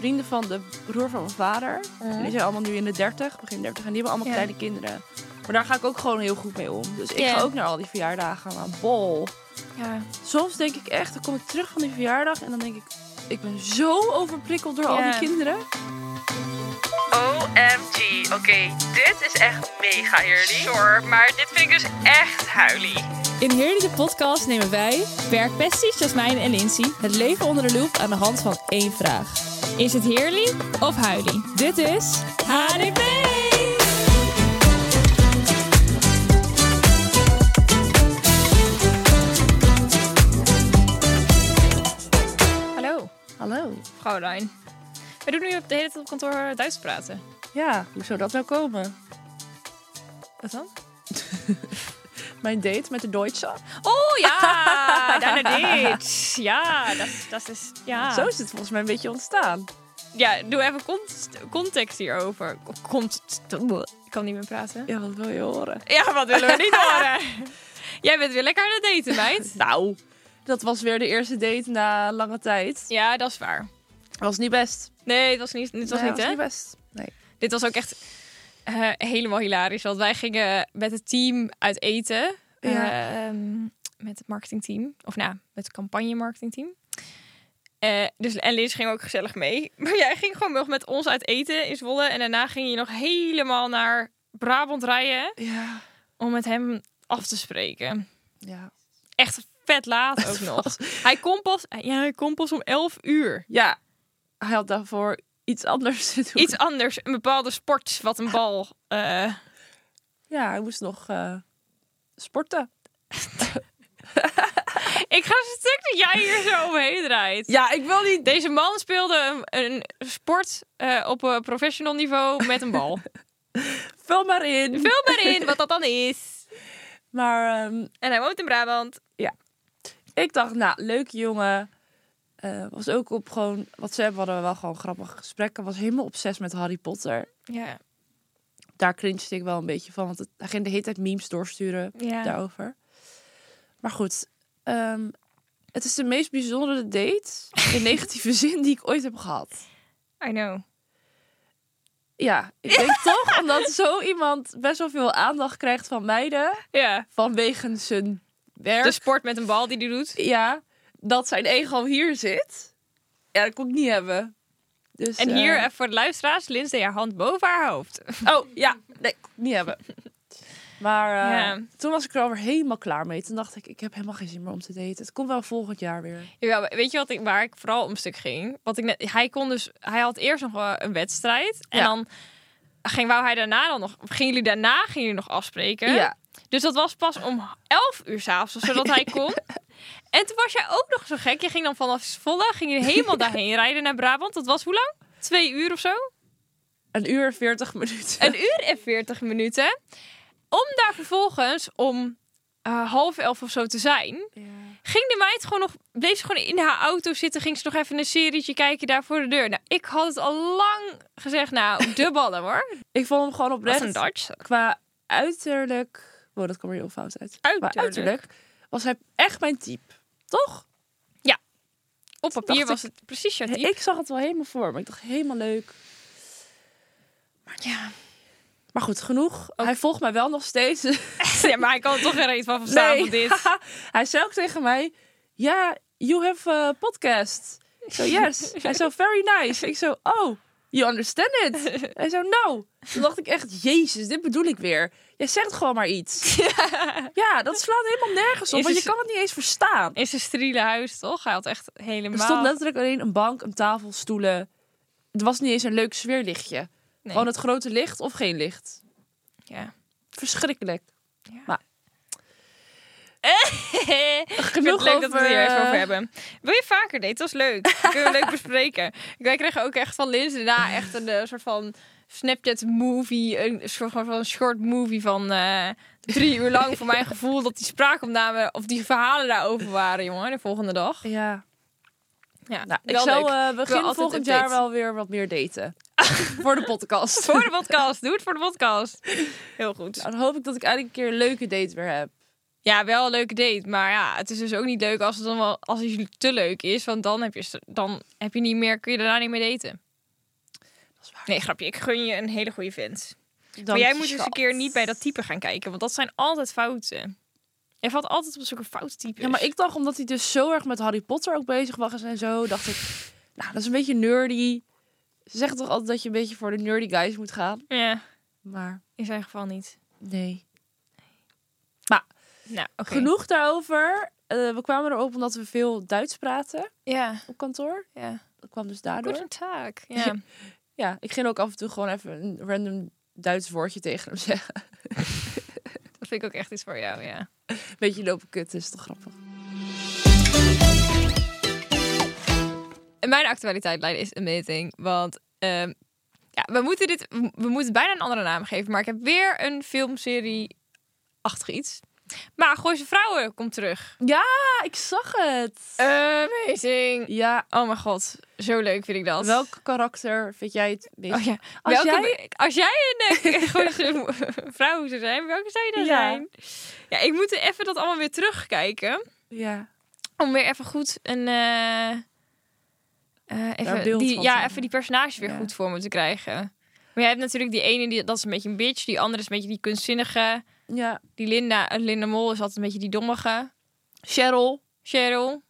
vrienden van de broer van mijn vader. Mhm. Die zijn allemaal nu in de 30, begin 30. En die hebben allemaal Ja. kleine kinderen. Maar daar ga ik ook gewoon heel goed mee om. Dus ik ga ook naar al die verjaardagen aan bol. Ja. Soms denk ik echt, dan kom ik terug van die verjaardag en dan denk ik, ik ben zo overprikkeld door al die kinderen. OMG, oké, dit is echt mega heerlijk. Sure, maar dit vind ik dus echt huilie. In Heerly de podcast nemen wij, werkpesties Jasmijn en Lindsay, het leven onder de loep aan de hand van één vraag. Is het heerly of huilie? Dit is HDP! Hallo, Hallo. Fraulein. We doen nu op de hele tijd op kantoor Duits praten. Ja, hoe zou dat nou komen? Wat dan? Mijn date met de Duitse. Oh ja, daar dit. Ja, dat, dat is. Ja. Zo is het volgens mij een beetje ontstaan. ja, doe even cont- context hierover. Komt. Ik kan niet meer praten. Ja, wat wil je horen? Ja, wat willen we niet horen? Jij bent weer lekker aan het daten, meid. Nou, dat was weer de eerste date na lange tijd. Ja, dat is waar. Was niet best. Nee, het was niet, dit was Nee, niet, hè? was niet best. Nee. Dit was ook echt eh, helemaal hilarisch. Want wij gingen met het team uit eten. Ja. Ehm, met het marketingteam. Of nou, met het campagne marketingteam. Eh, dus, en Liz ging ook gezellig mee. Maar jij ging gewoon nog met ons uit eten in Zwolle. En daarna ging je nog helemaal naar Brabant rijden. Ja. Om met hem af te spreken. Ja. Echt vet laat ook nog. Hij kon pas, ja, hij kon pas om 11 uur. Ja. Hij had daarvoor iets anders te doen. Iets anders, een bepaalde sport, wat een bal. eh, Ja, hij moest nog eh, sporten. Ik ga stuk dat jij hier zo omheen draait. Ja, ik wil niet... Deze man speelde een, een sport eh, op een professional niveau met een bal. Vul maar in. Vul maar in wat dat dan is. Maar ehm, En hij woont in Brabant. ik dacht, nou, leuke jongen. Eh, was ook op gewoon... Hebben, hadden we wel gewoon grappige gesprekken. Was helemaal obsessief met Harry Potter. Ja. Daar cringede ik wel een beetje van. Want het, hij ging de hele tijd memes doorsturen ja. daarover. Maar goed, ehm, het is de meest bijzondere date in negatieve zin die ik ooit heb gehad. I know. Ja, ik denk toch omdat zo iemand best wel veel aandacht krijgt van meiden Ja. vanwege zijn werk. De sport met een bal die hij doet. ja, dat zijn ego hier zit. Ja, dat kon ik niet hebben. Dus, En eh, hier, even voor de luisteraars, Lindsay haar hand boven haar hoofd. Oh, ja. Nee, niet hebben. Maar eh, Ja. toen was ik er alweer helemaal klaar mee. Toen dacht ik, ik heb helemaal geen zin meer om te daten. Het komt wel volgend jaar weer. Ja, weet je wat ik, waar ik vooral om stuk ging? Wat ik net, hij kon dus, hij had eerst nog een wedstrijd. En Ja. dan ging, wou hij daarna dan nog, gingen jullie daarna gingen jullie nog afspreken? Ja. Dus dat was pas om 11 uur s'avonds, zodat hij kon. En toen was jij ook nog zo gek. Je ging dan vanaf Zwolle, ging je helemaal daarheen rijden naar Brabant. Dat was hoe lang? Twee uur of zo? Een uur en 40 minuten. Een uur en 40 minuten. Om daar vervolgens om eh, half elf of zo te zijn. Ja. Ging de meid gewoon nog, bleef ze gewoon in haar auto zitten. Ging ze nog even een serietje kijken daar voor de deur. Nou, ik had het al lang gezegd. Nou, de ballen hoor. Ik vond hem gewoon oprecht. een Dutch. Qua uiterlijk... Wow, dat kwam er heel fout uit. Uiterlijk. Qua uiterlijk was hij echt mijn type. Toch? Op papier was ik- het precies jouw type. Ik zag het wel helemaal voor me. Ik dacht, helemaal leuk. Ja. Maar goed, genoeg. Hij volgt mij wel nog steeds. ja, maar hij kan er toch geen reet van verstaan van dit. hij zei ook tegen mij... Ja, you have a podcast. Ik zo, yes. Hij zo, very nice. Ik zo, oh, you understand it. Hij zo, no. Toen dacht ik echt, jezus, dit bedoel ik weer. Jij zegt gewoon maar iets. Ja, dat slaat helemaal nergens op. Is Want je kan het niet eens verstaan. In zijn steriele huis, toch? Hij had echt helemaal... Er stond letterlijk alleen een bank, een tafel, stoelen. Het was niet eens een leuk sfeerlichtje. Nee. Gewoon het grote licht of geen licht. Ja. Verschrikkelijk. Ja. Maar- Ik vind het leuk dat we het hier even over hebben. Wil je vaker daten? Dat is leuk. Kunnen we leuk bespreken. Wij kregen ook echt van Liz daarna echt een eh, soort van Snapchat movie. Een soort van short movie van eh, drie uur lang. Voor mijn gevoel dat die spraakopname of die verhalen daarover waren, jongen. De volgende dag. Ja. Ja, Nou, ik zal eh, begin volgend jaar wel weer wat meer daten. Voor de podcast. Voor de podcast. Doe het voor de podcast. Heel goed. Nou, dan hoop ik dat ik eindelijk een keer een leuke date weer heb. Ja, wel een leuke date. Maar ja, het is dus ook niet leuk als het dan wel als het te leuk is. Want dan heb je, dan heb je niet meer, kun je daarna niet meer daten. Dat is waar. Nee, grapje. Ik gun je een hele goede vent. Dank maar jij moet dus een schat. keer niet bij dat type gaan kijken. Want dat zijn altijd fouten. Jij valt altijd op zulke foute types. Ja, maar ik dacht omdat hij dus zo erg met Harry Potter ook bezig was en zo, dacht ik, nou, dat is een beetje nerdy. Ze zeggen toch altijd dat je een beetje voor de nerdy guys moet gaan. Ja, Maar in zijn geval niet. nee. Nou. Genoeg daarover. Eh, we kwamen erop omdat we veel Duits praten Ja, op kantoor. ja. Dat kwam dus daardoor. Guten Tag. Ja. Ja, ik ging ook af en toe gewoon even een random Duits woordje tegen hem zeggen. dat vind ik ook echt iets voor jou, ja. Beetje lopen kutten, is toch grappig. En mijn actualiteitlijn is amazing. Want ehm, ja, we moeten dit... We moeten bijna een andere naam geven. Maar ik heb weer een filmserie achter iets. Maar Gooise Vrouwen komt terug. Ja, ik zag het. Amazing. Ja, Oh mijn god. Zo leuk vind ik dat. welk karakter vind jij het? Oh ja. Als Welke, jij- als jij een eh, Gooise vrouw zou zijn, welke zou je dan Ja. zijn? Ja, ik moet even dat allemaal weer terugkijken. Ja. Om weer even goed een... even, beeld die, ja, even die personages weer Ja. goed voor me te krijgen. Maar jij hebt natuurlijk die ene, die, dat is een beetje een bitch. Die andere is een beetje die kunstzinnige. Ja. Die Linda, eh, Linda Mol is altijd een beetje die dommige. Cheryl. Cheryl.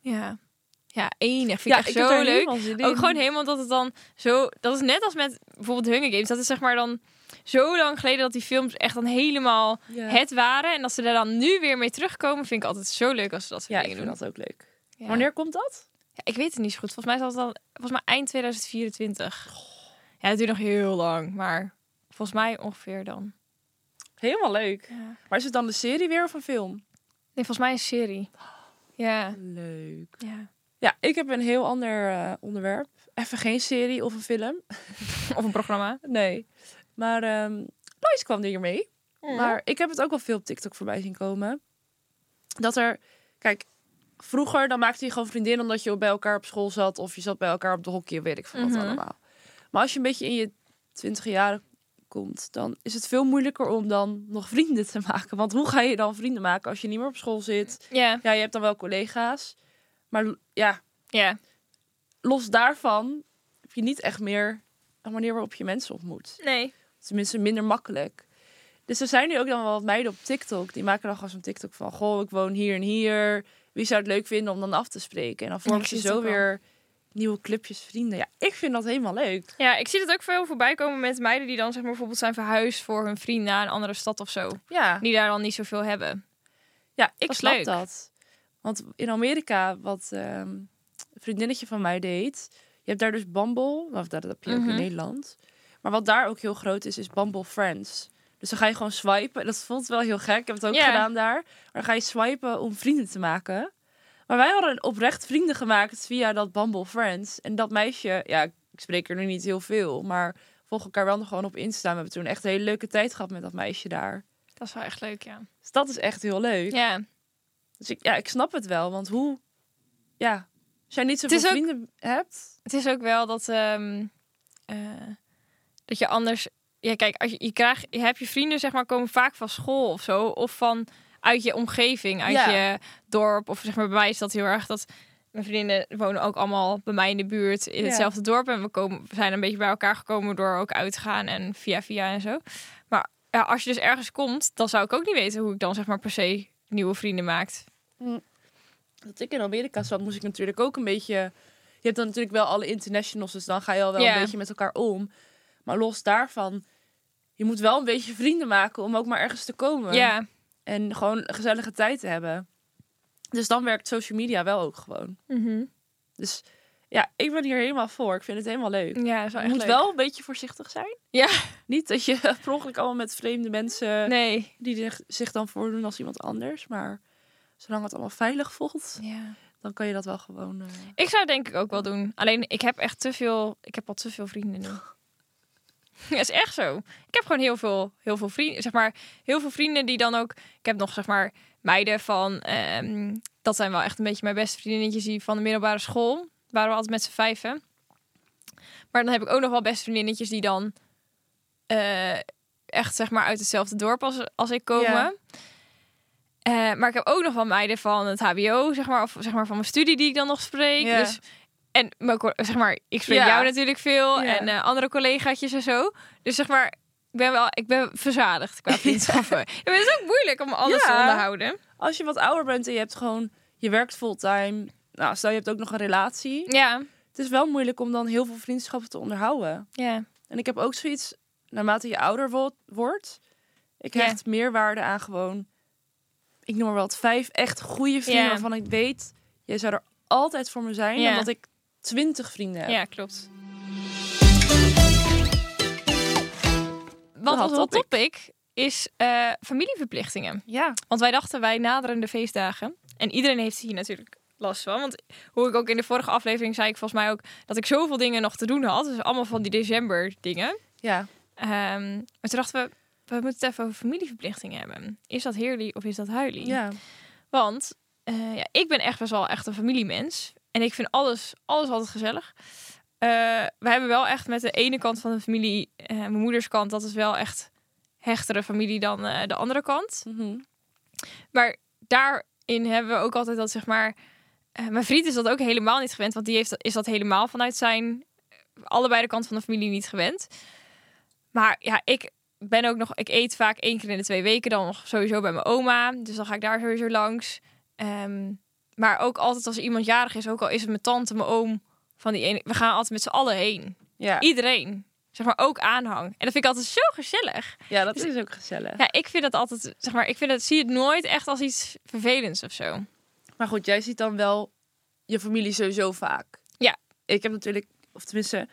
Ja. Ja, enig. Vind ik ja, echt ik heb zo daar leuk. Ook gewoon helemaal dat het dan zo... Dat is net als met bijvoorbeeld Hunger Games. Dat is zeg maar dan zo lang geleden dat die films echt dan helemaal Ja. het waren. En dat ze er dan nu weer mee terugkomen, vind ik altijd zo leuk als ze dat soort Ja, ik dingen vind doen. dat ook leuk. Ja. Wanneer komt dat? Ja, ik weet het niet zo goed. Volgens mij is dat dan volgens mij eind 2024. Ja, het duurt nog heel lang, maar volgens mij ongeveer dan. Helemaal leuk. Ja. Maar is het dan de serie weer of een film? Nee, volgens mij een serie. Ja. Leuk. ja. Ja, ik heb een heel ander eh, onderwerp. Even geen serie of een film. Of een programma. Nee. Maar ehm Lois kwam er hier mee. Maar ik heb het ook wel veel op TikTok voorbij zien komen. Dat er... Kijk, vroeger dan maakte je gewoon vriendinnen omdat je bij elkaar op school zat. Of je zat bij elkaar op de hockey, weet ik veel wat Mhm. allemaal. Maar als je een beetje in je twintig jaar komt, dan is het veel moeilijker om dan nog vrienden te maken. Want hoe ga je dan vrienden maken als je niet meer op school zit? Ja. Ja, je hebt dan wel collega's. Maar ja, Ja. los daarvan heb je niet echt meer een manier waarop je mensen ontmoet. Nee. Tenminste, minder makkelijk. Dus er zijn nu ook dan wel wat meiden op TikTok. Die maken dan gewoon zo'n TikTok van... Goh, ik woon hier en hier. Wie zou het leuk vinden om dan af te spreken? En dan vormen ze het zo wel. weer nieuwe clubjes vrienden. Ja, ik vind dat helemaal leuk. Ja, ik zie het ook veel voorbij komen met meiden die dan zeg maar bijvoorbeeld zijn verhuisd voor hun vriend naar een andere stad of zo. Ja, Die daar dan niet zoveel hebben. ja ik is snap leuk. dat. Want in Amerika, wat ehm, een vriendinnetje van mij deed... Je hebt daar dus Bumble. Of dat heb je ook Mhm. in Nederland. Maar wat daar ook heel groot is, is Bumble Friends. Dus dan ga je gewoon swipen. Dat voelt wel heel gek. Ik heb het ook gedaan daar. Maar dan ga je swipen om vrienden te maken. Maar wij hadden oprecht vrienden gemaakt via dat Bumble Friends. En dat meisje, ja, ik spreek er nu niet heel veel. Maar volgen elkaar wel nog gewoon op Insta. We hebben toen echt een hele leuke tijd gehad met dat meisje daar. Dat is wel echt leuk, ja. Dus dat is echt heel leuk. Ja. Dus ik, ja, ik snap het wel. Want hoe, ja, als jij niet zoveel ook- vrienden hebt. Het is ook wel dat, ehm, eh, dat je anders... Ja, kijk, als je, je krijgt, je hebt je vrienden, zeg maar, komen vaak van school of zo. Of van uit je omgeving, uit Ja. je dorp. Of zeg maar, bij mij is dat heel erg dat... Mijn vrienden wonen ook allemaal bij mij in de buurt in Ja. hetzelfde dorp. En we, komen, we zijn een beetje bij elkaar gekomen door ook uit te gaan en via via en zo. Maar ja, als je dus ergens komt, dan zou ik ook niet weten hoe ik dan zeg maar per se nieuwe vrienden maakt. Dat ik in Amerika zat, moest ik natuurlijk ook een beetje... Je hebt dan natuurlijk wel alle internationals, dus dan ga je al wel Ja. een beetje met elkaar om. Maar los daarvan, je moet wel een beetje vrienden maken om ook maar ergens te komen. Ja. En gewoon een gezellige tijd te hebben. Dus dan werkt social media wel ook gewoon. Mhm. Dus ja, ik ben hier helemaal voor. Ik vind het helemaal leuk. Ja, Je moet leuk. wel een beetje voorzichtig zijn. Ja. Niet dat je per ongeluk allemaal met vreemde mensen... Nee. die zich- dan voordoen als iemand anders. Maar zolang het allemaal veilig voelt, Ja. dan kan je dat wel gewoon... eh, Ik zou het denk ik ook wel doen. Alleen ik heb echt te veel. Ik heb al te veel vrienden nu. Ja, is echt zo. Ik heb gewoon heel veel, heel veel vrienden. Zeg maar, heel veel vrienden die dan ook. Ik heb nog zeg maar meiden van. ehm, dat zijn wel echt een beetje mijn beste vriendinnetjes die van de middelbare school. Waren we altijd met z'n vijven. Maar dan heb ik ook nog wel beste vriendinnetjes die dan eh, echt zeg maar uit hetzelfde dorp als, als ik komen. Ja. Eh, maar ik heb ook nog wel meiden van het HBO, zeg maar, of zeg maar van mijn studie die ik dan nog spreek. Ja. Dus En mijn zeg maar, ik spreek Ja. jou natuurlijk veel Ja. en eh, andere collegaatjes en zo. Dus zeg maar, ik ben wel, ik ben verzadigd qua vriendschappen. Ja. het is ook moeilijk om alles te onderhouden. Als je wat ouder bent en je hebt gewoon, je werkt fulltime. Nou, stel je hebt ook nog een relatie. Ja, Het is wel moeilijk om dan heel veel vriendschappen te onderhouden. ja, En ik heb ook zoiets, naarmate je ouder wo- wordt, ik hecht meer waarde aan gewoon, ik noem maar wat, vijf echt goede vrienden waarvan ik weet, jij zou er altijd voor me zijn, Ja. dan dat ik twintig vrienden heb. ja, klopt. Wat hot topic. topic is eh, familieverplichtingen. Ja. Want wij dachten, wij naderen de feestdagen. En iedereen heeft hier natuurlijk last van. Want hoe ik ook in de vorige aflevering zei, ik volgens mij ook dat ik zoveel dingen nog te doen had. Dus allemaal van die december dingen. Ja. Ehm, maar toen dachten we, we moeten het even over familieverplichtingen hebben. Is dat heerlijk of is dat huilie? Ja. Want eh, ja, ik ben echt best wel echt een familiemens. En ik vind alles, alles altijd gezellig. Eh, we hebben wel echt met de ene kant van de familie, eh, mijn moeders kant, dat is wel echt hechtere familie dan eh, de andere kant. Mhm. Maar daarin hebben we ook altijd dat, zeg maar... mijn vriend is dat ook helemaal niet gewend. Want die heeft, is dat helemaal vanuit zijn... allebei de kant van de familie niet gewend. Maar ja, ik ben ook nog... Ik eet vaak één keer in de twee weken dan nog sowieso bij mijn oma. Dus dan ga ik daar sowieso langs. Ehm, maar ook altijd als iemand jarig is, ook al is het mijn tante, mijn oom... Van die ene, we gaan altijd met z'n allen heen. Ja. Iedereen. Zeg maar ook aanhang. En dat vind ik altijd zo gezellig. ja, dat is ook gezellig. Ja, ik vind dat altijd, zeg maar, ik vind het, zie het nooit echt als iets vervelends of zo. Maar goed, jij ziet dan wel je familie sowieso vaak. Ja. Ik heb natuurlijk, of tenminste,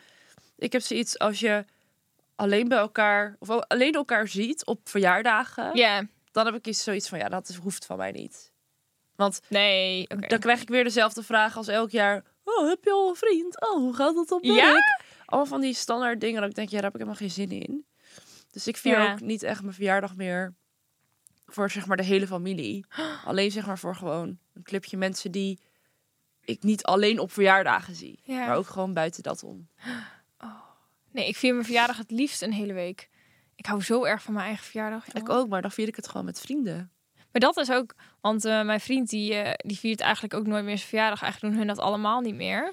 ik heb zoiets als je alleen bij elkaar, of alleen elkaar ziet op verjaardagen, Ja, dan heb ik iets zoiets van, ja, dat hoeft van mij niet. Want nee, dan krijg ik weer dezelfde vraag als elk jaar. Oh, heb je al een vriend? Oh, hoe gaat het op Ja? werk? Allemaal van die standaard dingen dat ik denk, ja, daar heb ik helemaal geen zin in. Dus ik vier Ja. ook niet echt mijn verjaardag meer voor zeg maar de hele familie. Alleen zeg maar voor gewoon een clubje mensen die ik niet alleen op verjaardagen zie. Ja. Maar ook gewoon buiten dat om. Nee, ik vier mijn verjaardag het liefst een hele week. Ik hou zo erg van mijn eigen verjaardag. Ik ook, maar dan vier ik het gewoon met vrienden. Maar dat is ook, want eh, mijn vriend die, eh, die viert eigenlijk ook nooit meer zijn verjaardag. Eigenlijk doen hun dat allemaal niet meer.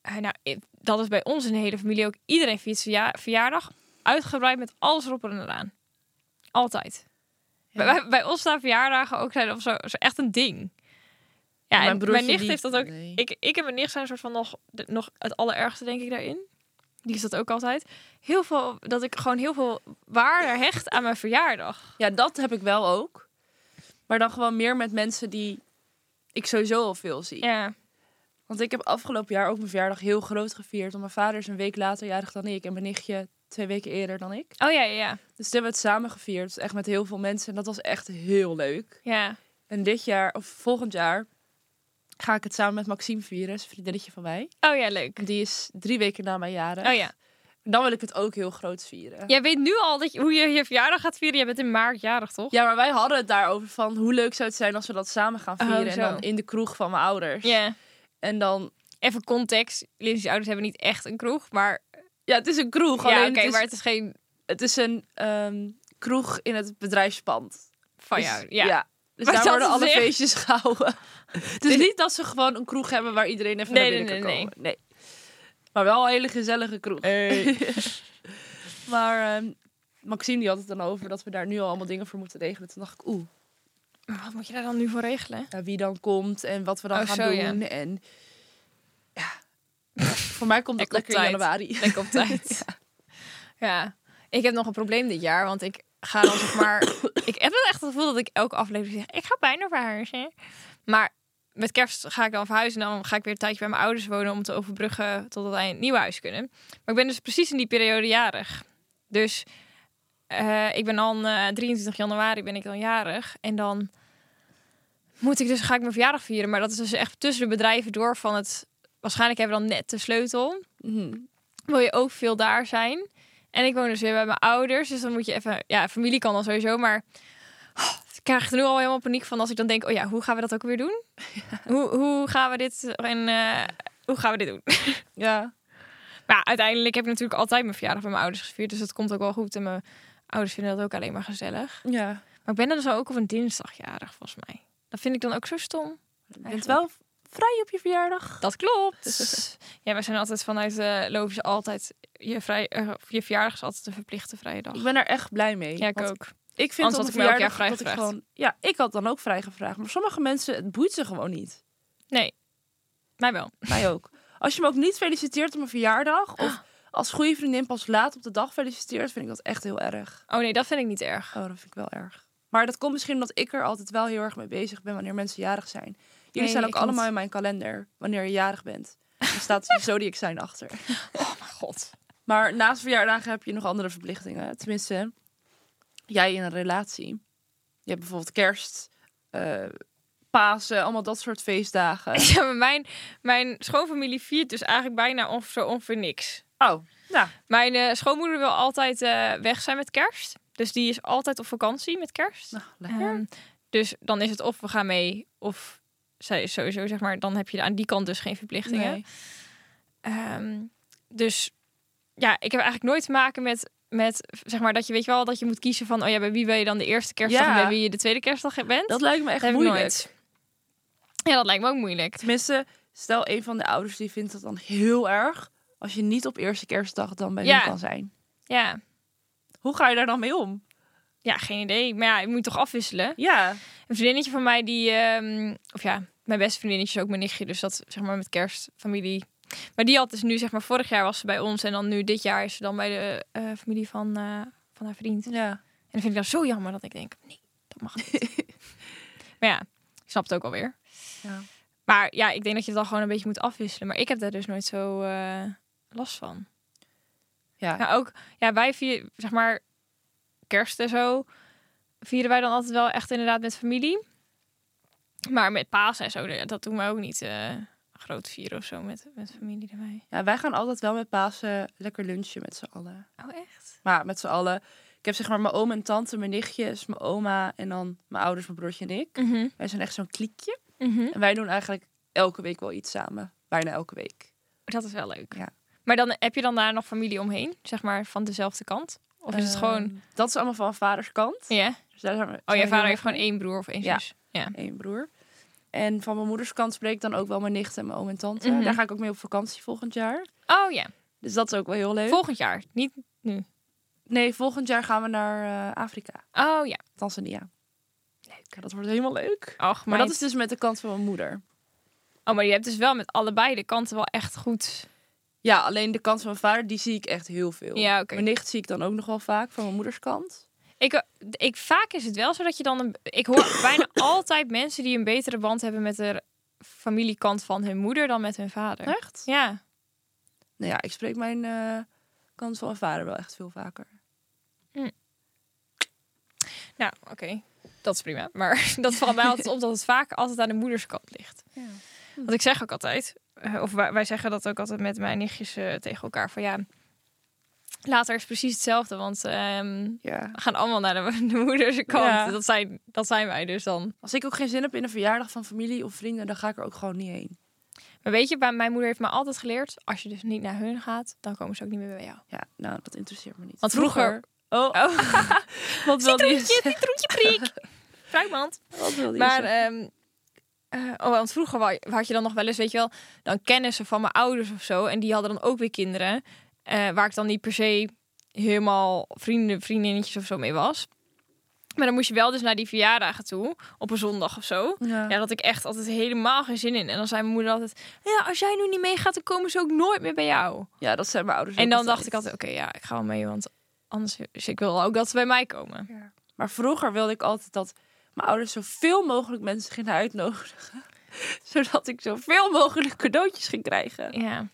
Eh, nou, dat is bij ons in de hele familie ook. Iedereen viert zijn verja- verjaardag uitgebreid met alles erop en eraan. Altijd. Ja. Bij, bij ons staan verjaardagen ook zijn of zo, zo echt een ding. Ja, mijn en mijn nicht die- heeft dat ook. nee. Ik, ik en mijn nicht zijn een soort van nog, de- nog het allerergste, denk ik, daarin. Die is dat ook altijd. Heel veel, dat ik gewoon heel veel waarde hecht aan mijn verjaardag. Ja, dat heb ik wel ook. Maar dan gewoon meer met mensen die ik sowieso al veel zie. Ja. Want ik heb afgelopen jaar ook mijn verjaardag heel groot gevierd. Want mijn vader is een week later jarig dan ik. En mijn nichtje twee weken eerder dan ik. Oh ja, ja, ja. Dus toen hebben we het samen gevierd. Dus echt met heel veel mensen. En dat was echt heel leuk. Ja. En dit jaar, of volgend jaar, ga ik het samen met Maxime vieren. Is een vriendinnetje van mij. Oh ja, leuk. Die is drie weken na mijn jaren. Oh ja. Dan wil ik het ook heel groot vieren. Jij weet nu al dat je, hoe je je verjaardag gaat vieren. Je bent in maart jarig, toch? Ja, maar wij hadden het daarover van hoe leuk zou het zijn als we dat samen gaan Oh, vieren. en dan in de kroeg van mijn ouders. Ja. En dan, Even context. Lindsay's ouders hebben niet echt een kroeg, maar... ja, het is een kroeg. ja, alleen oké, het, is, maar het is geen het is een ehm, kroeg in het bedrijfspand. van Dus- jou. Ja. Dus Maar daar worden alle feestjes gehouden. Het is niet dat ze gewoon een kroeg hebben waar iedereen even Nee, naar nee, binnen nee, kan komen. Nee. Maar wel een hele gezellige kroeg. maar ehm, Maxime die had het dan over dat we daar nu al allemaal dingen voor moeten regelen. Toen dacht ik, oeh, Maar wat moet je daar dan nu voor regelen? ja, wie dan komt en wat we dan Oh, gaan zo, ja. doen. En ja, voor mij komt dat Lekker lekker op in tijd. januari. Op tijd. ja. Ik heb nog een probleem dit jaar, want ik ga dan zeg maar... ik heb wel echt het gevoel dat ik elke aflevering zeg... Ik ga bijna verhuizen. Maar met kerst ga ik dan verhuizen. En dan ga ik weer een tijdje bij mijn ouders wonen... om te overbruggen totdat wij een nieuw huis kunnen. Maar ik ben dus precies in die periode jarig. Dus eh, ik ben dan eh 23 januari ben ik dan jarig. En dan moet ik dus, ga ik mijn verjaardag vieren. Maar dat is dus echt tussen de bedrijven door van het... Waarschijnlijk hebben we dan net de sleutel Mhm. wil je ook veel daar zijn. En ik woon dus weer bij mijn ouders. Dus dan moet je even... Ja, familie kan dan sowieso, maar... Oh, ik krijg er nu al helemaal paniek van als ik dan denk... Oh ja, hoe gaan we dat ook weer doen? Hoe, hoe gaan we dit... En, eh, hoe gaan we dit doen? Ja, Maar ja, uiteindelijk heb ik natuurlijk altijd mijn verjaardag bij mijn ouders gevierd. Dus dat komt ook wel goed. En mijn ouders vinden dat ook alleen maar gezellig. ja. Maar ik ben er dus ook op een dinsdagjarig, volgens mij. Dat vind ik dan ook zo stom. Je bent wel vrij op je verjaardag. Dat klopt. ja, we zijn altijd vanuit uh, Lovies altijd... Je, vrij, uh, je verjaardag is altijd een verplichte vrije dag. Ik ben er echt blij mee. Ja, ik ook. Ik vind dat ik elk jaar dat ik gewoon, Ja, ik had dan ook vrij gevraagd. Maar sommige mensen, het boeit ze gewoon niet. Nee, mij wel. Mij ook. Als je me ook niet feliciteert op mijn verjaardag... of als goede vriendin pas laat op de dag feliciteert... vind ik dat echt heel erg. Oh nee, dat vind ik niet erg. Oh, dat vind ik wel erg. Maar dat komt misschien omdat ik er altijd wel heel erg mee bezig ben... wanneer mensen jarig zijn. Jullie zijn ook allemaal in mijn kalender wanneer je jarig bent. Er staat zodiac zijn achter. Oh mijn god. Maar naast verjaardagen heb je nog andere verplichtingen. Tenminste, jij in een relatie. Je hebt bijvoorbeeld kerst, uh, Pasen, allemaal dat soort feestdagen. Ja, maar mijn, mijn schoonfamilie viert dus eigenlijk bijna ongeveer, zo ongeveer niks. Oh, nou. Mijn uh, schoonmoeder wil altijd uh, weg zijn met kerst. Dus die is altijd op vakantie met kerst. Nou, lekker. Um, dus dan is het of we gaan mee, of zij is sowieso, zeg maar, dan heb je aan die kant dus geen verplichtingen. Nee. Um, dus ja, ik heb eigenlijk nooit te maken met met zeg maar dat je weet je wel dat je moet kiezen van oh ja bij wie wil je dan de eerste kerstdag ja. en bij wie je de tweede kerstdag bent. Dat lijkt me echt moeilijk. Ja, dat lijkt me ook moeilijk. Tenminste, stel een van de ouders die vindt het dan heel erg als je niet op eerste kerstdag dan bij ja. kan zijn. Ja. Hoe ga je daar dan mee om? Ja, geen idee. Maar ja, je moet toch afwisselen. Ja. Een vriendinnetje van mij die, um, of ja, mijn beste vriendinnetje is ook mijn nichtje, dus dat zeg maar met kerstfamilie maar die had dus nu, zeg maar, vorig jaar was ze bij ons en dan nu dit jaar is ze dan bij de uh, familie van, uh, van haar vriend. Ja. En dan vind ik dat zo jammer dat ik denk, nee, dat mag niet. maar ja, ik snap het ook alweer. Ja. Maar ja, ik denk dat je het dan gewoon een beetje moet afwisselen. Maar ik heb daar dus nooit zo uh, last van. Ja. Nou, ook, ja, wij vieren, zeg maar, kerst en zo, vieren wij dan altijd wel echt inderdaad met familie. Maar met paas en zo, dat doen we ook niet groot vieren of zo met, met familie erbij. Ja, wij gaan altijd wel met Pasen lekker lunchen met z'n allen. Oh, echt? Maar met z'n allen. Ik heb zeg maar mijn oom en tante, mijn nichtjes, mijn oma en dan mijn ouders, mijn broertje en ik. Mm -hmm. Wij zijn echt zo'n kliekje. Mm -hmm. En wij doen eigenlijk elke week wel iets samen. Bijna elke week. Dat is wel leuk. Ja. Maar dan heb je dan daar nog familie omheen, zeg maar van dezelfde kant? Of is het Uh, gewoon... Dat is allemaal van vaders kant. Ja? Dus daar zijn we, Oh, je vader heeft gewoon één broer of één zus? Ja. mee. één broer. En van mijn moeders kant spreek ik dan ook wel mijn nicht en mijn oom en tante. Mhm. Daar ga ik ook mee op vakantie volgend jaar. Oh ja, Dus dat is ook wel heel leuk. volgend jaar. Niet nu. nee, volgend jaar gaan we naar eh, Afrika. Oh ja. Tanzania. Leuk. Dat wordt helemaal leuk. Och, Maar dat is dus met de kant van mijn moeder. Oh, maar je hebt dus wel met allebei de kanten wel echt goed... Ja, alleen de kant van mijn vader, die zie ik echt heel veel. Ja, oké. Mijn nicht zie ik dan ook nog wel vaak van mijn moeders kant. Ik, ik, vaak is het wel zo dat je dan... Een, ik hoor bijna altijd mensen die een betere band hebben met de familiekant van hun moeder dan met hun vader. Echt? Ja. Nou ja, ik spreek mijn eh, kant van mijn vader wel echt veel vaker. Nou, oké. Dat is prima. Maar dat valt mij altijd op dat het vaak altijd aan de moederskant ligt. Ja. Want ik zeg ook altijd, eh, of wij, wij zeggen dat ook altijd met mijn nichtjes eh, tegen elkaar, van ja, later is precies hetzelfde, want ehm, ja. we gaan allemaal naar de, de moederskant. Ja. Dat, zijn, dat zijn wij dus dan. Als ik ook geen zin heb in een verjaardag van familie of vrienden, dan ga ik er ook gewoon niet heen. Maar weet je, mijn moeder heeft me altijd geleerd, als je dus niet naar hun gaat, dan komen ze ook niet meer bij jou. Ja, nou, dat interesseert me niet. Want vroeger- Oh, Oh, wat wil die citroentje, prik. Fruitmand. Wat wil die Maar, ehm, eh, oh, want vroeger had je dan nog wel eens, weet je wel, dan kennissen van mijn ouders of zo. En die hadden dan ook weer kinderen. Eh, waar ik dan niet per se helemaal vrienden, vriendinnetjes of zo mee was. Maar dan moest je wel dus naar die verjaardagen toe, op een zondag of zo. ja. Ja, dat ik echt altijd helemaal geen zin in. En dan zei mijn moeder altijd, ja, als jij nu niet meegaat, dan komen ze ook nooit meer bij jou. ja, dat zijn mijn ouders En dan dacht ik altijd, oké, ja, ik ga wel mee, want anders, dus ik wil ook dat ze bij mij komen. Maar vroeger wilde ik altijd dat mijn ouders zoveel mogelijk mensen gingen uitnodigen. Zodat ik zoveel mogelijk cadeautjes ging krijgen. Ja.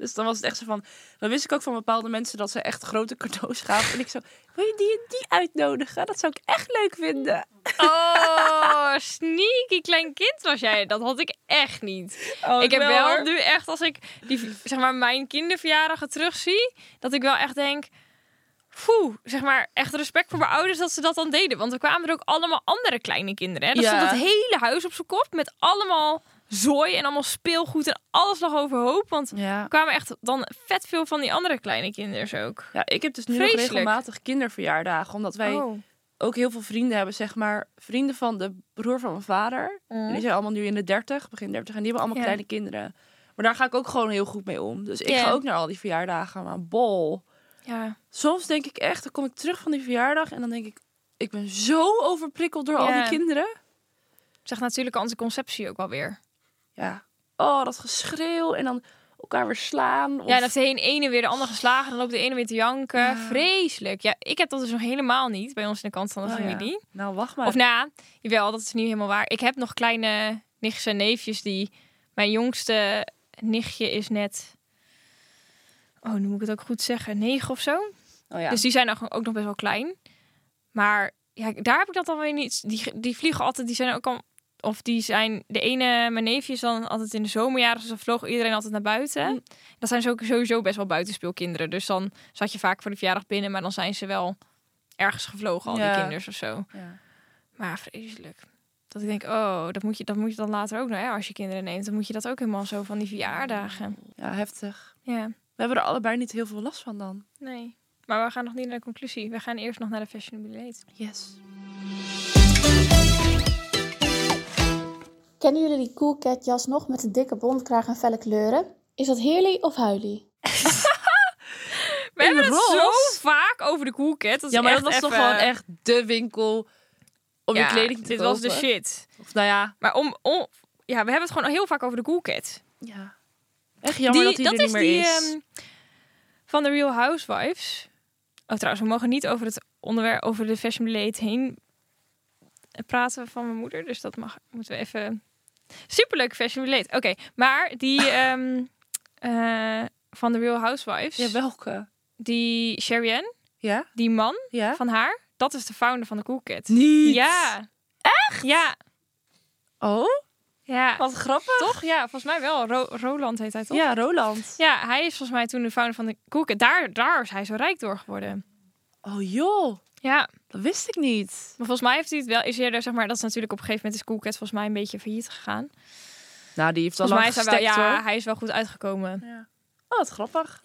Dus dan was het echt zo van... Dan wist ik ook van bepaalde mensen dat ze echt grote cadeaus gaven. En ik zo, wil je die en die uitnodigen? Dat zou ik echt leuk vinden. Oh, sneaky klein kind was jij. Dat had ik echt niet. Oh, ik heb wel nu echt, als ik die, zeg maar, mijn kinderverjaardagen terugzie, dat ik wel echt denk, Poeh, zeg maar, echt respect voor mijn ouders dat ze dat dan deden. Want er kwamen er ook allemaal andere kleine kinderen. Hè? Dat Ja. stond het hele huis op zijn kop met allemaal zooi en allemaal speelgoed en alles lag overhoop. Want Ja. kwamen echt dan vet veel van die andere kleine kinderen ook. ja, ik heb dus nu nog regelmatig kinderverjaardagen. Omdat wij Oh. ook heel veel vrienden hebben, zeg maar, vrienden van de broer van mijn vader. En die zijn allemaal nu in de 30, begin 30. En die hebben allemaal Ja. kleine kinderen. Maar daar ga ik ook gewoon heel goed mee om. Dus ik ga ook naar al die verjaardagen. Maar bol. Ja. Soms denk ik echt, dan kom ik terug van die verjaardag. En dan denk ik, ik ben zo overprikkeld door al die kinderen. Zeg natuurlijk anticonceptie ook wel weer. Ja. Oh, dat geschreeuw. En dan elkaar weer slaan. Of... Ja, dat de een ene weer de andere geslagen. Dan loopt de ene weer te janken. Ja. Vreselijk. Ja, ik heb dat dus nog helemaal niet bij ons in de kant van de Oh, ja. familie. Nou, wacht maar. Of nou, jawel, dat is niet helemaal waar. Ik heb nog kleine nichtjes en neefjes die... Mijn jongste nichtje is net... Oh, nu moet ik het ook goed zeggen. Negen of zo. oh, ja. Dus die zijn ook nog best wel klein. Maar ja, daar heb ik dat alweer niet. Die, die vliegen altijd, die zijn ook al. Of die zijn, de ene, mijn neefje is dan altijd in de zomerjaren, dus dan vloog iedereen altijd naar buiten. Mm. Dat zijn ze ook sowieso best wel buitenspeelkinderen. Dus dan zat je vaak voor de verjaardag binnen, maar dan zijn ze wel ergens gevlogen, al Ja. die kinders of zo. ja. Maar vreselijk. Dat ik denk, oh, dat moet je, dat moet je dan later ook nog, hè, als je kinderen neemt. Dan moet je dat ook helemaal zo van die verjaardagen. ja, heftig. Ja, We hebben er allebei niet heel veel last van dan. nee. Maar we gaan nog niet naar de conclusie. We gaan eerst nog naar de fashionable. Yes. Kennen jullie die Cool Cat jas nog met de dikke bontkraag en felle kleuren? Is dat Heerly of Huilie? We hebben het roze? zo vaak over de Cool Cat. Dat Ja, maar dat was toch gewoon echt de winkel om Ja, je kleding te Dit kopen. was de shit. Of nou ja, Maar om, om, ja, we hebben het gewoon heel vaak over de Cool Cat. ja. Echt jammer dat hij er niet is meer die is. ehm, van de Real Housewives. Oh, trouwens, we mogen niet over het onderwerp over de fashion blade heen praten van mijn moeder. Dus dat mag, moeten we even. Superleuk fashion blade. Oké, maar die ehm, eh, van de Real Housewives, ja, welke? die Sherry Ja? die man Ja? van haar, dat is de founder van de Cool Cat. Niet. Ja. Echt? Ja. Oh, Ja. wat grappig. Toch? Ja, volgens mij wel. Ro- Roland heet hij toch? Ja, Roland. Ja, hij is volgens mij toen de founder van de Cool Cat. Daar, daar is hij zo rijk door geworden. Oh joh, Ja, dat wist ik niet. maar volgens mij heeft hij het wel... Is eerder, zeg maar, dat is natuurlijk op een gegeven moment is Cool Cat volgens mij een beetje failliet gegaan. Nou, die heeft al Volgens mij lang is hij wel, gestekt ja, hoor. hij is wel goed uitgekomen. Ja. Oh, wat grappig.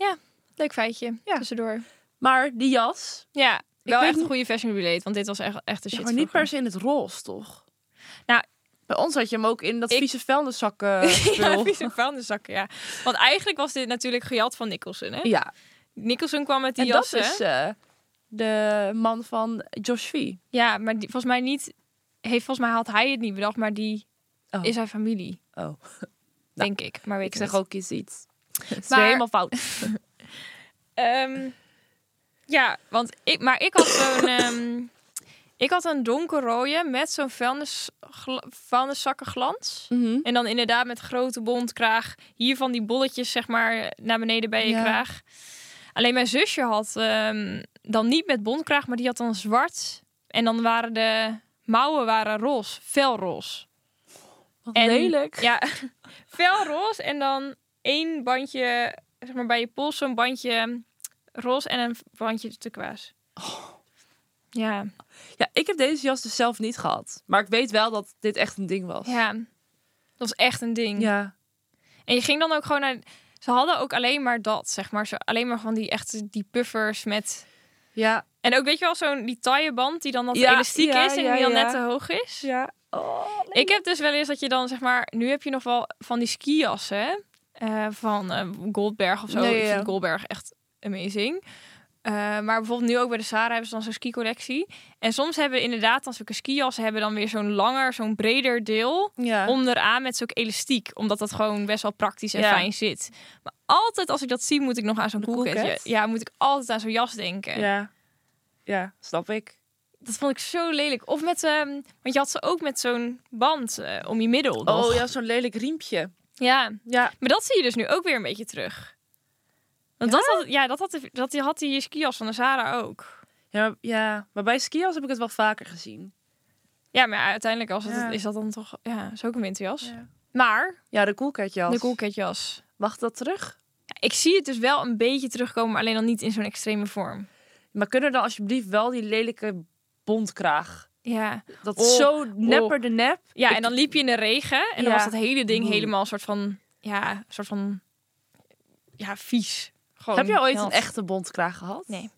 Leuk feitje, Ja. tussendoor. Maar die jas, Ja, wel echt een goede fashion relate, want dit was echt, echt de ja, shit. maar niet per se in het roze, toch? Nou, bij ons had je hem ook in dat ik- vieze vuilniszakken ja, vieze vuilniszakken, ja. Want eigenlijk was dit natuurlijk gejat van Nicholson, hè? ja, Nicholson kwam met die en dat is eh, de man van Josh V. Ja, maar die, volgens mij niet... Heeft, volgens mij had hij het niet bedacht, maar die Oh. is zijn familie, Oh, denk ik. Maar weet ik zeg niet. ook eens iets. Het is Maar- helemaal fout. Ehm, ja, want ik, maar ik had zo'n, ehm, ik had een donkerrode met zo'n vuilnis, vuilniszakken glans. Mhm. En dan inderdaad met grote bontkraag. Hier van die bolletjes, zeg maar, naar beneden bij je Ja. kraag. Alleen mijn zusje had ehm, dan niet met bontkraag, maar die had dan zwart. En dan waren de mouwen waren roze, felroze. Wat En- lelijk. Ja, felroze en dan één bandje, zeg maar bij je pols, zo'n bandje roze en een bandje turquoise. Ja, Ja, ik heb deze jas dus zelf niet gehad. Maar ik weet wel dat dit echt een ding was. ja, dat was echt een ding. Ja. En je ging dan ook gewoon naar. Ze hadden ook alleen maar dat, zeg maar. Zo, alleen maar van die echte die puffers met. Ja. En ook weet je wel, zo'n die tailleband die dan dat Ja, elastiek ja, is en die dan net te hoog is. Ja. Oh, Ik heb dus wel eens dat je dan zeg maar, nu heb je nog wel van die skijassen hè? Eh, van eh, Goldberg of zo. Ja, Ik vind Goldberg echt amazing. Eh, maar bijvoorbeeld nu ook bij de Sarah hebben ze dan zo'n ski-collectie. En soms hebben inderdaad dan zulke skijassen hebben dan weer zo'n langer, zo'n breder deel Ja. onderaan met zo'n elastiek. Omdat dat gewoon best wel praktisch en Ja. fijn zit. Maar altijd als ik dat zie, moet ik nog aan zo'n. Coolcat? Ja, moet ik altijd aan zo'n jas denken. Ja. Ja, snap ik. Dat vond ik zo lelijk. Of met, ehm, want je had ze ook met zo'n band eh, om je middel. nog. Oh ja, zo'n lelijk riempje. ja. Ja. Maar dat zie je dus nu ook weer een beetje terug. Want Ja? dat, had, ja, dat, had, dat die had die skijas van de Zara ook. Ja, maar, ja, maar bij skias heb ik het wel vaker gezien. Ja, maar uiteindelijk als het, Ja. is dat dan toch... Ja, is ook een winterjas. Ja, Maar ja de koelkatjas. de koelkatjas. Wacht dat terug? Ja, ik zie het dus wel een beetje terugkomen, alleen dan niet in zo'n extreme vorm. Maar kunnen dan alsjeblieft wel die lelijke bontkraag? Ja. Dat Oh, zo nepper de nep. Ja, Ik- en dan liep je in de regen en dan was dat hele ding helemaal een soort van, ja, soort van, ja, vies. Gewoon Heb je ooit een echte bontkraag gehad? Nee.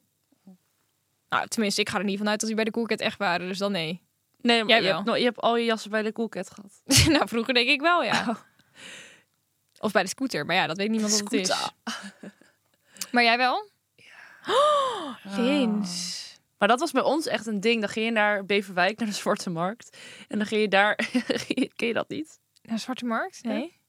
Nou, tenminste, ik ga er niet vanuit dat die bij de Cool Cat echt waren, dus dan nee. Nee, maar Jij je wel. hebt, nog- je hebt al je jassen bij de Coolcat gehad. nou, vroeger denk ik wel, ja. Oh. Of bij de scooter, maar ja, dat weet niemand wat het is. Maar jij wel? Oh, Lins. Maar dat was bij ons echt een ding. Dan ging je naar Beverwijk, naar de Zwarte Markt. En dan ging je daar... Ken je dat niet? Naar Zwarte Markt? Nee.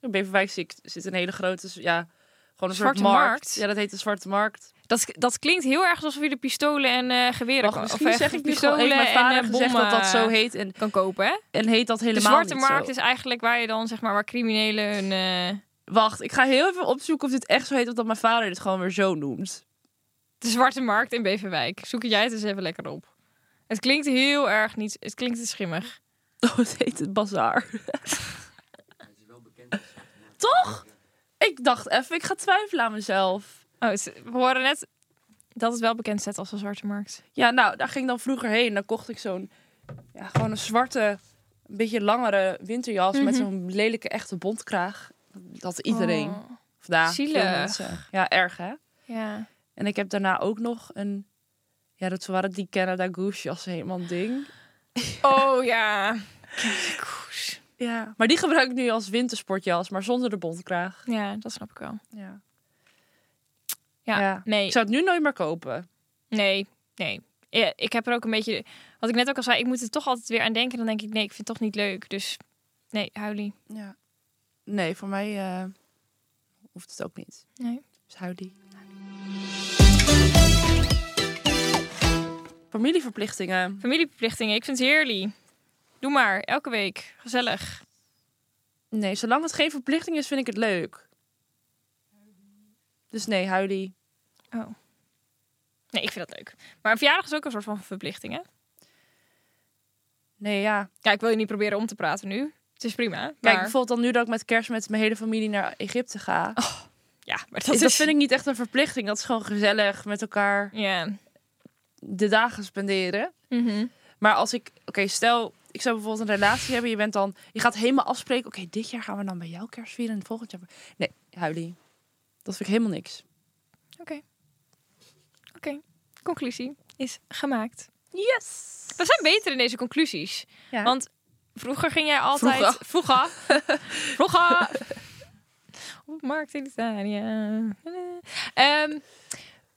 In Beverwijk zit, zit een hele grote... Ja, gewoon een Zwarte soort markt. Markt? Ja, dat heet de Zwarte Markt. Dat, dat klinkt heel erg alsof je de pistolen en eh geweren kan, misschien echt zeg ik pistolen Heeft mijn vader en eh, bommen dat dat zo heet. En, kan kopen, hè? en heet dat De helemaal Zwarte niet Markt zo. is eigenlijk waar je dan, zeg maar, waar criminelen hun... eh, Wacht, ik ga heel even opzoeken of dit echt zo heet... of dat mijn vader dit gewoon weer zo noemt. De Zwarte Markt in Beverwijk. Zoek jij het eens even lekker op. Het klinkt heel erg niet... Het klinkt te schimmig. Oh, het heet het bazaar. Toch? Ik dacht even, ik ga twijfelen aan mezelf. Oh, we horen net dat het wel bekend staat als de Zwarte Markt. Ja, nou, daar ging ik dan vroeger heen. Dan kocht ik zo'n, ja, gewoon een zwarte, een beetje langere winterjas met Mhm. zo'n lelijke echte bontkraag. Dat iedereen. Oh, daar, zielig. Ja, erg hè? ja. En ik heb daarna ook nog een, ja, dat waren die Canada Goose jassen helemaal een ding. Oh ja. Ja. Maar die gebruik ik nu als wintersportjas, maar zonder de bontkraag. Ja, dat snap ik wel. Ja. Ja, Ja. nee. Ik zou het nu nooit meer kopen. Nee, nee. Ja, ik heb er ook een beetje... Wat ik net ook al zei, ik moet er toch altijd weer aan denken. Dan denk ik, nee, ik vind het toch niet leuk. Dus nee, huilie. Ja. Nee, voor mij eh, hoeft het ook niet. Nee. Dus hou die. Familieverplichtingen. Familieverplichtingen, ik vind het heerlijk. Doe maar, elke week. Gezellig. Nee, zolang het geen verplichting is, vind ik het leuk. Dus nee, huilie. Oh. Nee, ik vind dat leuk. Maar een verjaardag is ook een soort van verplichting, hè? Nee, ja. Ja, ik wil je niet proberen om te praten nu. Het is prima. Maar... Kijk, bijvoorbeeld dan nu dat ik met kerst met mijn hele familie naar Egypte ga. ja, maar dat, dat vind ik niet echt een verplichting. Dat is gewoon gezellig met elkaar de dagen spenderen. Mhm. Maar als ik, oké, stel, ik zou bijvoorbeeld een relatie hebben. Je bent dan, je gaat helemaal afspreken. Oké, dit jaar gaan we dan bij jou kerst vieren en volgend jaar. Nee, huilie. Dat vind ik helemaal niks. Oké. Oké. Conclusie is gemaakt. Yes! We zijn beter in deze conclusies. Ja. Want vroeger ging jij altijd... Vroeger. Vroeger. Vroeger. Op markt in Italië. Ehm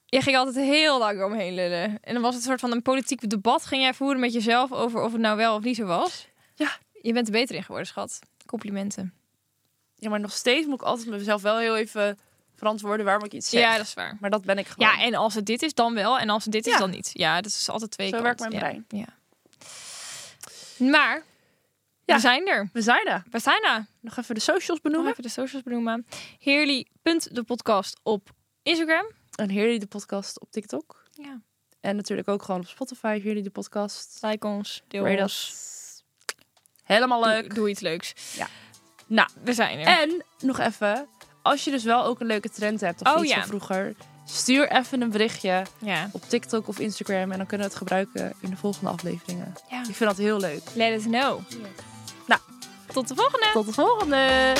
jij ging altijd heel lang omheen lullen. En dan was het een soort van een politiek debat ging jij voeren met jezelf over of het nou wel of niet zo was. Ja. Je bent er beter in geworden, schat. Complimenten. Ja, maar nog steeds moet ik altijd mezelf wel heel even verantwoorden waarom ik iets zeg. Ja, dat is waar. Maar dat ben ik gewoon. Ja, en als het dit is, dan wel. En als het dit is, dan niet. Ja, dat is altijd twee Zo werkt mijn brein. Ja. Maar, Ja. we zijn er. We zijn er. We zijn er. Nog even de socials Nog benoemen. even de socials benoemen. Heerly.de podcast op Instagram. En Heerly de podcast op TikTok. Ja. En natuurlijk ook gewoon op Spotify. Heerly de podcast. Like ons, deel ons. Helemaal leuk. doe iets leuks. Ja. Nou, We zijn er. En nog even, als je dus wel ook een leuke trend hebt of Oh, iets ja. van vroeger, stuur even een berichtje ja. op TikTok of Instagram en dan kunnen we het gebruiken in de volgende afleveringen. ja. Ik vind dat heel leuk. Let us know. Nou. tot de volgende. Tot de volgende!